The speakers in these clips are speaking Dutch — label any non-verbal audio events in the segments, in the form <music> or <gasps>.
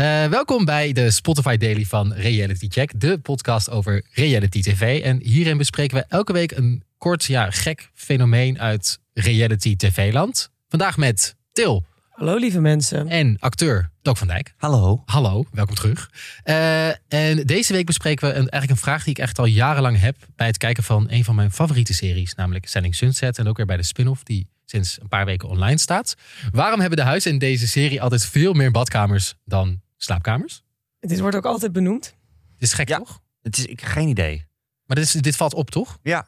Eh, welkom bij de Spotify Daily van Reality Check, de podcast over reality TV. En hierin bespreken we elke week een kort, ja, gek fenomeen uit reality TV-land. Vandaag met Til Hallo lieve mensen. en acteur Doc van Dijk. Hallo. Hallo, welkom terug. Eh, en deze week bespreken we een, eigenlijk een vraag die ik echt al jarenlang heb bij het kijken van een van mijn favoriete series, namelijk Selling Sunset. En ook weer bij de spin-off die sinds een paar weken online staat. Waarom hebben de huizen in deze serie altijd veel meer badkamers dan slaapkamers? Dit wordt ook altijd benoemd. Dit is gek, Ja. toch? Het is ik, geen idee. Maar dit, is, dit valt op, toch? Ja.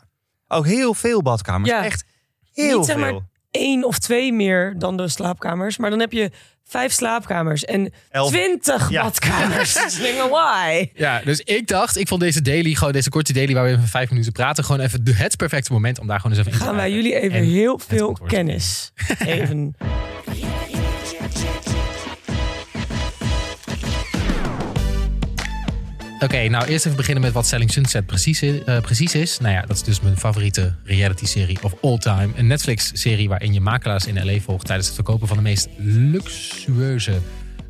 Ook heel veel badkamers. Ja. Echt heel Niet zeg veel. maar één of twee meer dan de slaapkamers. Maar dan heb je vijf slaapkamers en Elf. twintig Ja. badkamers. Dus ik denk, maar why? Ja, dus ik dacht, ik vond deze daily, gewoon deze korte daily waar we even vijf minuten praten, gewoon even de- het perfecte moment om daar gewoon eens even in te Gaan wij duiken. jullie even En heel veel antwoord. kennis <laughs> geven. Oké, nou eerst even beginnen met wat Selling Sunset precies, i- eh, precies is. Nou ja, dat is dus mijn favoriete reality-serie of all time. Een Netflix-serie waarin je makelaars in LA volgt tijdens het verkopen van de meest luxueuze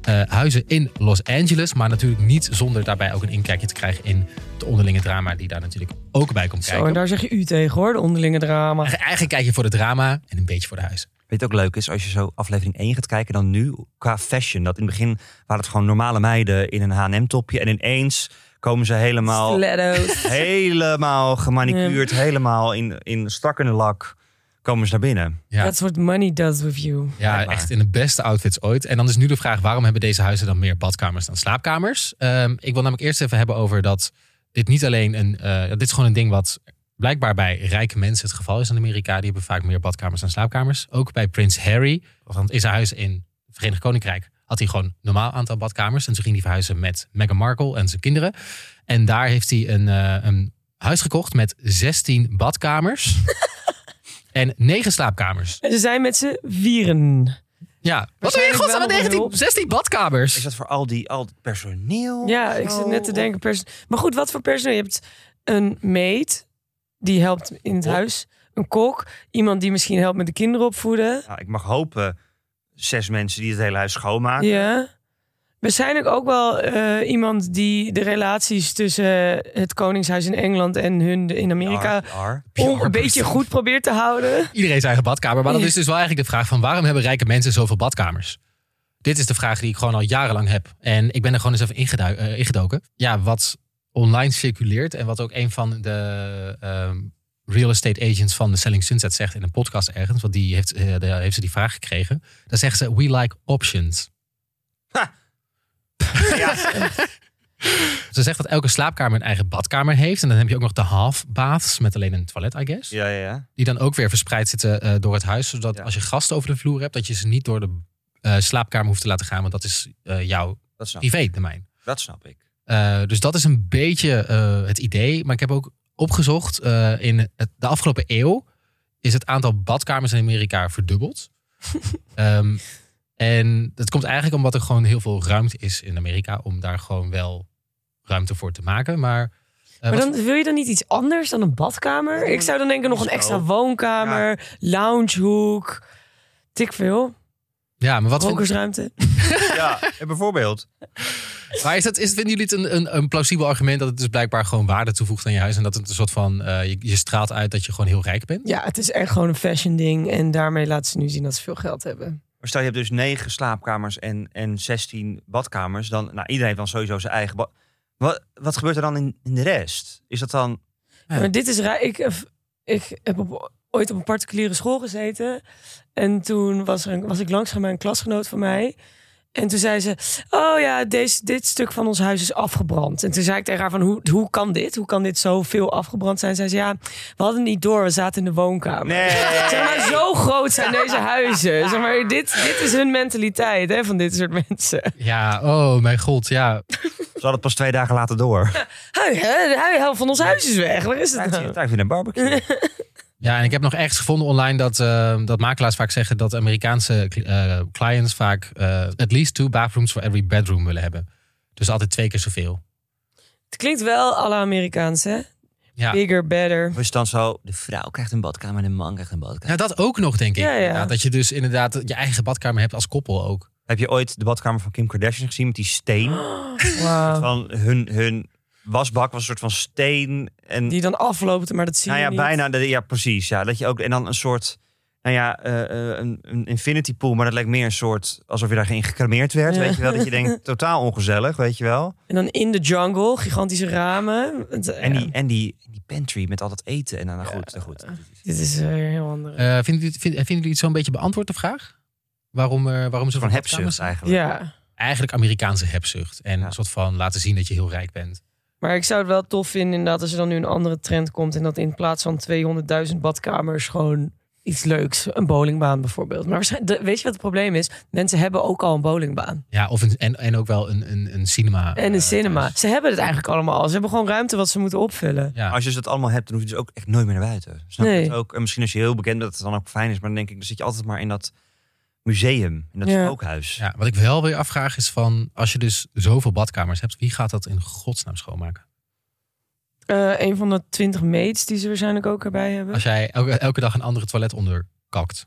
eh, huizen in Los Angeles. Maar natuurlijk niet zonder daarbij ook een inkijkje te krijgen in de onderlinge drama die daar natuurlijk ook bij komt Zo, kijken. en daar zeg je u tegen hoor, de onderlinge drama. Eigenlijk- Eigenlijk kijk je voor de drama en een beetje voor de huizen. Weet ook leuk is? Als je zo aflevering 1 gaat kijken, dan nu qua fashion. Dat in het begin waren het gewoon normale meiden in een H&M-topje. En ineens komen ze helemaal, Stiletto's. <laughs> helemaal gemanicuurd, helemaal in, in strakkende lak, komen ze naar binnen. Ja. That's what money does with you. Ja, echt in de beste outfits ooit. En dan is nu de vraag, waarom hebben deze huizen dan meer badkamers dan slaapkamers? Ehm, ik wil namelijk eerst even hebben over dat dit niet alleen een... eh, dit is gewoon een ding wat blijkbaar bij rijke mensen het geval is in Amerika. Die hebben vaak meer badkamers dan slaapkamers. Ook bij Prins Harry, want in zijn huis in het Verenigd Koninkrijk had hij gewoon een normaal aantal badkamers. En toen ging hij verhuizen met Meghan Markle en zijn kinderen. En daar heeft hij een, eh, een huis gekocht met 16 badkamers. <laughs> en 9 slaapkamers. En ze zijn met z'n vieren. Ja, wat doe je in Waarschijnlijk godsnaam met wel nog 19, hulp. 16 badkamers? Is dat voor al die al het personeel? Ja, ik zit net te denken. pers- maar goed, wat voor personeel? Je hebt een maid, die helpt in het Kok. huis. Een kok. Iemand die misschien helpt met de kinderen opvoeden. Nou, ik mag hopen zes mensen die het hele huis schoonmaken. Ja. Waarschijnlijk ook wel eh, iemand die de relaties tussen het Koningshuis in Engeland en hun in Amerika PR. om PR een beetje goed probeert te houden. Iedereen zijn eigen badkamer. Maar dan Ja. is dus wel eigenlijk de vraag van waarom hebben rijke mensen zoveel badkamers? Dit is de vraag die ik gewoon al jarenlang heb. En ik ben er gewoon eens even eh, ingedoken. Ja, wat online circuleert en wat ook een van de ehm, real estate agents van de Selling Sunset zegt in een podcast ergens. Want die heeft, eh, daar heeft ze die vraag gekregen. Dan zegt ze, we like options. Ja. <laughs> Ze zegt dat elke slaapkamer een eigen badkamer heeft. En dan heb je ook nog de half baths met alleen een toilet, I guess. ja, ja, ja. Die dan ook weer verspreid zitten eh, door het huis. Zodat Ja. als je gasten over de vloer hebt, dat je ze niet door de eh, slaapkamer hoeft te laten gaan. Want dat is jouw Dat snap, privé-domein. dat snap ik. Eh, dus dat is een beetje eh, het idee. Maar ik heb ook opgezocht, eh, in het, de afgelopen eeuw is het aantal badkamers in Amerika verdubbeld. <laughs> Ehm, en dat komt eigenlijk omdat er gewoon heel veel ruimte is in Amerika om daar gewoon wel ruimte voor te maken. Maar, Maar wat- dan wil je dan niet iets anders dan een badkamer? Ik zou dan denken nog een extra woonkamer, loungehoek. Tik veel. ja, maar wat vind- Rokersruimte. Ja, en bijvoorbeeld. Maar is dat, is, vinden jullie het een, een, een plausibel argument dat het dus blijkbaar gewoon waarde toevoegt aan je huis en dat het een soort van, eh, je, je straalt uit dat je gewoon heel rijk bent? Ja, het is echt gewoon een fashion ding. En daarmee laten ze nu zien dat ze veel geld hebben. Maar stel je hebt dus negen slaapkamers en, en 16 badkamers. Dan, nou, iedereen heeft dan sowieso zijn eigen bad. Wat, wat gebeurt er dan in, in de rest? Is dat dan... Ja. Maar dit is raar. Ik, ik heb op, ooit op een particuliere school gezeten. En toen was, er een, was ik langs bij een klasgenoot van mij. En toen zei ze: Oh ja, deze, dit stuk van ons huis is afgebrand. En toen zei ik tegen haar: van, hoe, hoe kan dit? Hoe kan dit zoveel afgebrand zijn? Zei ze: Ja, we hadden het niet door. We zaten in de woonkamer. Nee. <laughs> Zeg maar, zo groot zijn deze huizen. Zeg maar, dit, dit is hun mentaliteit hè, van dit soort mensen. Ja, oh mijn god, ja. Ze hadden het pas twee dagen later door. <laughs> Hey, hè, de helft van ons huis is weg. Waar is het Tijd nou? tijd voor een barbecue. <laughs> Ja, en ik heb nog ergens gevonden online dat, eh, dat makelaars vaak zeggen dat Amerikaanse eh, clients vaak eh, at least two bathrooms for every bedroom willen hebben. Dus altijd twee keer zoveel. Het klinkt wel alle Amerikaans, hè? Ja. Bigger, better. Het dan zo, de vrouw krijgt een badkamer en de man krijgt een badkamer. ja, dat ook nog denk ik. Ja, ja. dat je dus inderdaad je eigen badkamer hebt als koppel ook. Heb je ooit de badkamer van Kim Kardashian gezien met die steen? <gasps> Wauw. Van hun, hun wasbak was een soort van steen. En Die dan afloopt, maar dat zie nou je ja, niet. bijna. de- Ja, precies. Ja, dat je ook, en dan een soort, nou ja, eh, eh, een, een infinity pool. Maar dat lijkt meer een soort, alsof je daarin gecremeerd werd. Ja. Weet je wel, dat je denkt, <laughs> totaal ongezellig, weet je wel. En dan in de jungle, gigantische ramen. En die, en die, die pantry met al dat eten. En dan, nou goed, nou goed. Dit is eh, weer heel anders. Eh, vinden, jullie, vind- vinden jullie het zo'n beetje beantwoord, de vraag? Waarom, eh waarom ze Van hebzucht eigenlijk. ja. Eigenlijk Amerikaanse hebzucht. En Ja. een soort van laten zien dat je heel rijk bent. Maar ik zou het wel tof vinden inderdaad als er dan nu een andere trend komt. En dat in plaats van 200.000 badkamers gewoon iets leuks. Een bowlingbaan bijvoorbeeld. Maar waarschijnlijk, de- weet je wat het probleem is? Mensen hebben ook al een bowlingbaan. Ja, of een, en, en ook wel een, een, een cinema. En een eh, cinema. thuis. Ze hebben het eigenlijk allemaal al. Ze hebben gewoon ruimte wat ze moeten opvullen. Ja. Als je dat allemaal hebt, dan hoef je dus ook echt nooit meer naar buiten. Snap je Nee. het ook? En misschien als je heel bekend bent, dat het dan ook fijn is. Maar dan denk ik, dan zit je altijd maar in dat museum. In dat Ja. spookhuis. Ja, wat ik wel weer afvraag is van... als je dus zoveel badkamers hebt... wie gaat dat in godsnaam schoonmaken? Eh, een van de 20 mates die ze waarschijnlijk ook erbij hebben. Als jij elke, elke dag een andere toilet onder kakt...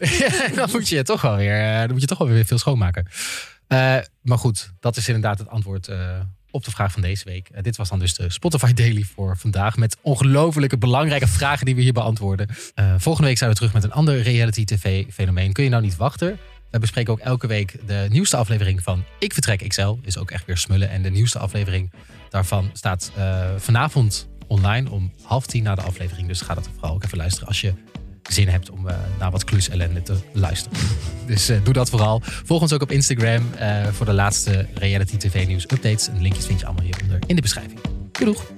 <laughs> dan moet je toch wel weer, eh, dan moet je toch wel weer veel schoonmaken. Eh, maar goed, dat is inderdaad het antwoord eh, op de vraag van deze week. Eh, dit was dan dus de Spotify Daily voor vandaag. Met ongelofelijke belangrijke vragen die we hier beantwoorden. Volgende week zijn we terug met een ander reality tv fenomeen. Kun je nou niet wachten? We bespreken ook elke week de nieuwste aflevering van Ik Vertrek XL. Is ook echt weer smullen. En de nieuwste aflevering daarvan staat vanavond online om half tien na de aflevering. Dus ga dat vooral ook even luisteren als je zin hebt om naar wat klus ellende te luisteren. Dus eh, doe dat vooral. Volg ons ook op Instagram eh, voor de laatste reality tv nieuws updates. En de linkjes vind je allemaal hieronder in de beschrijving. Doei!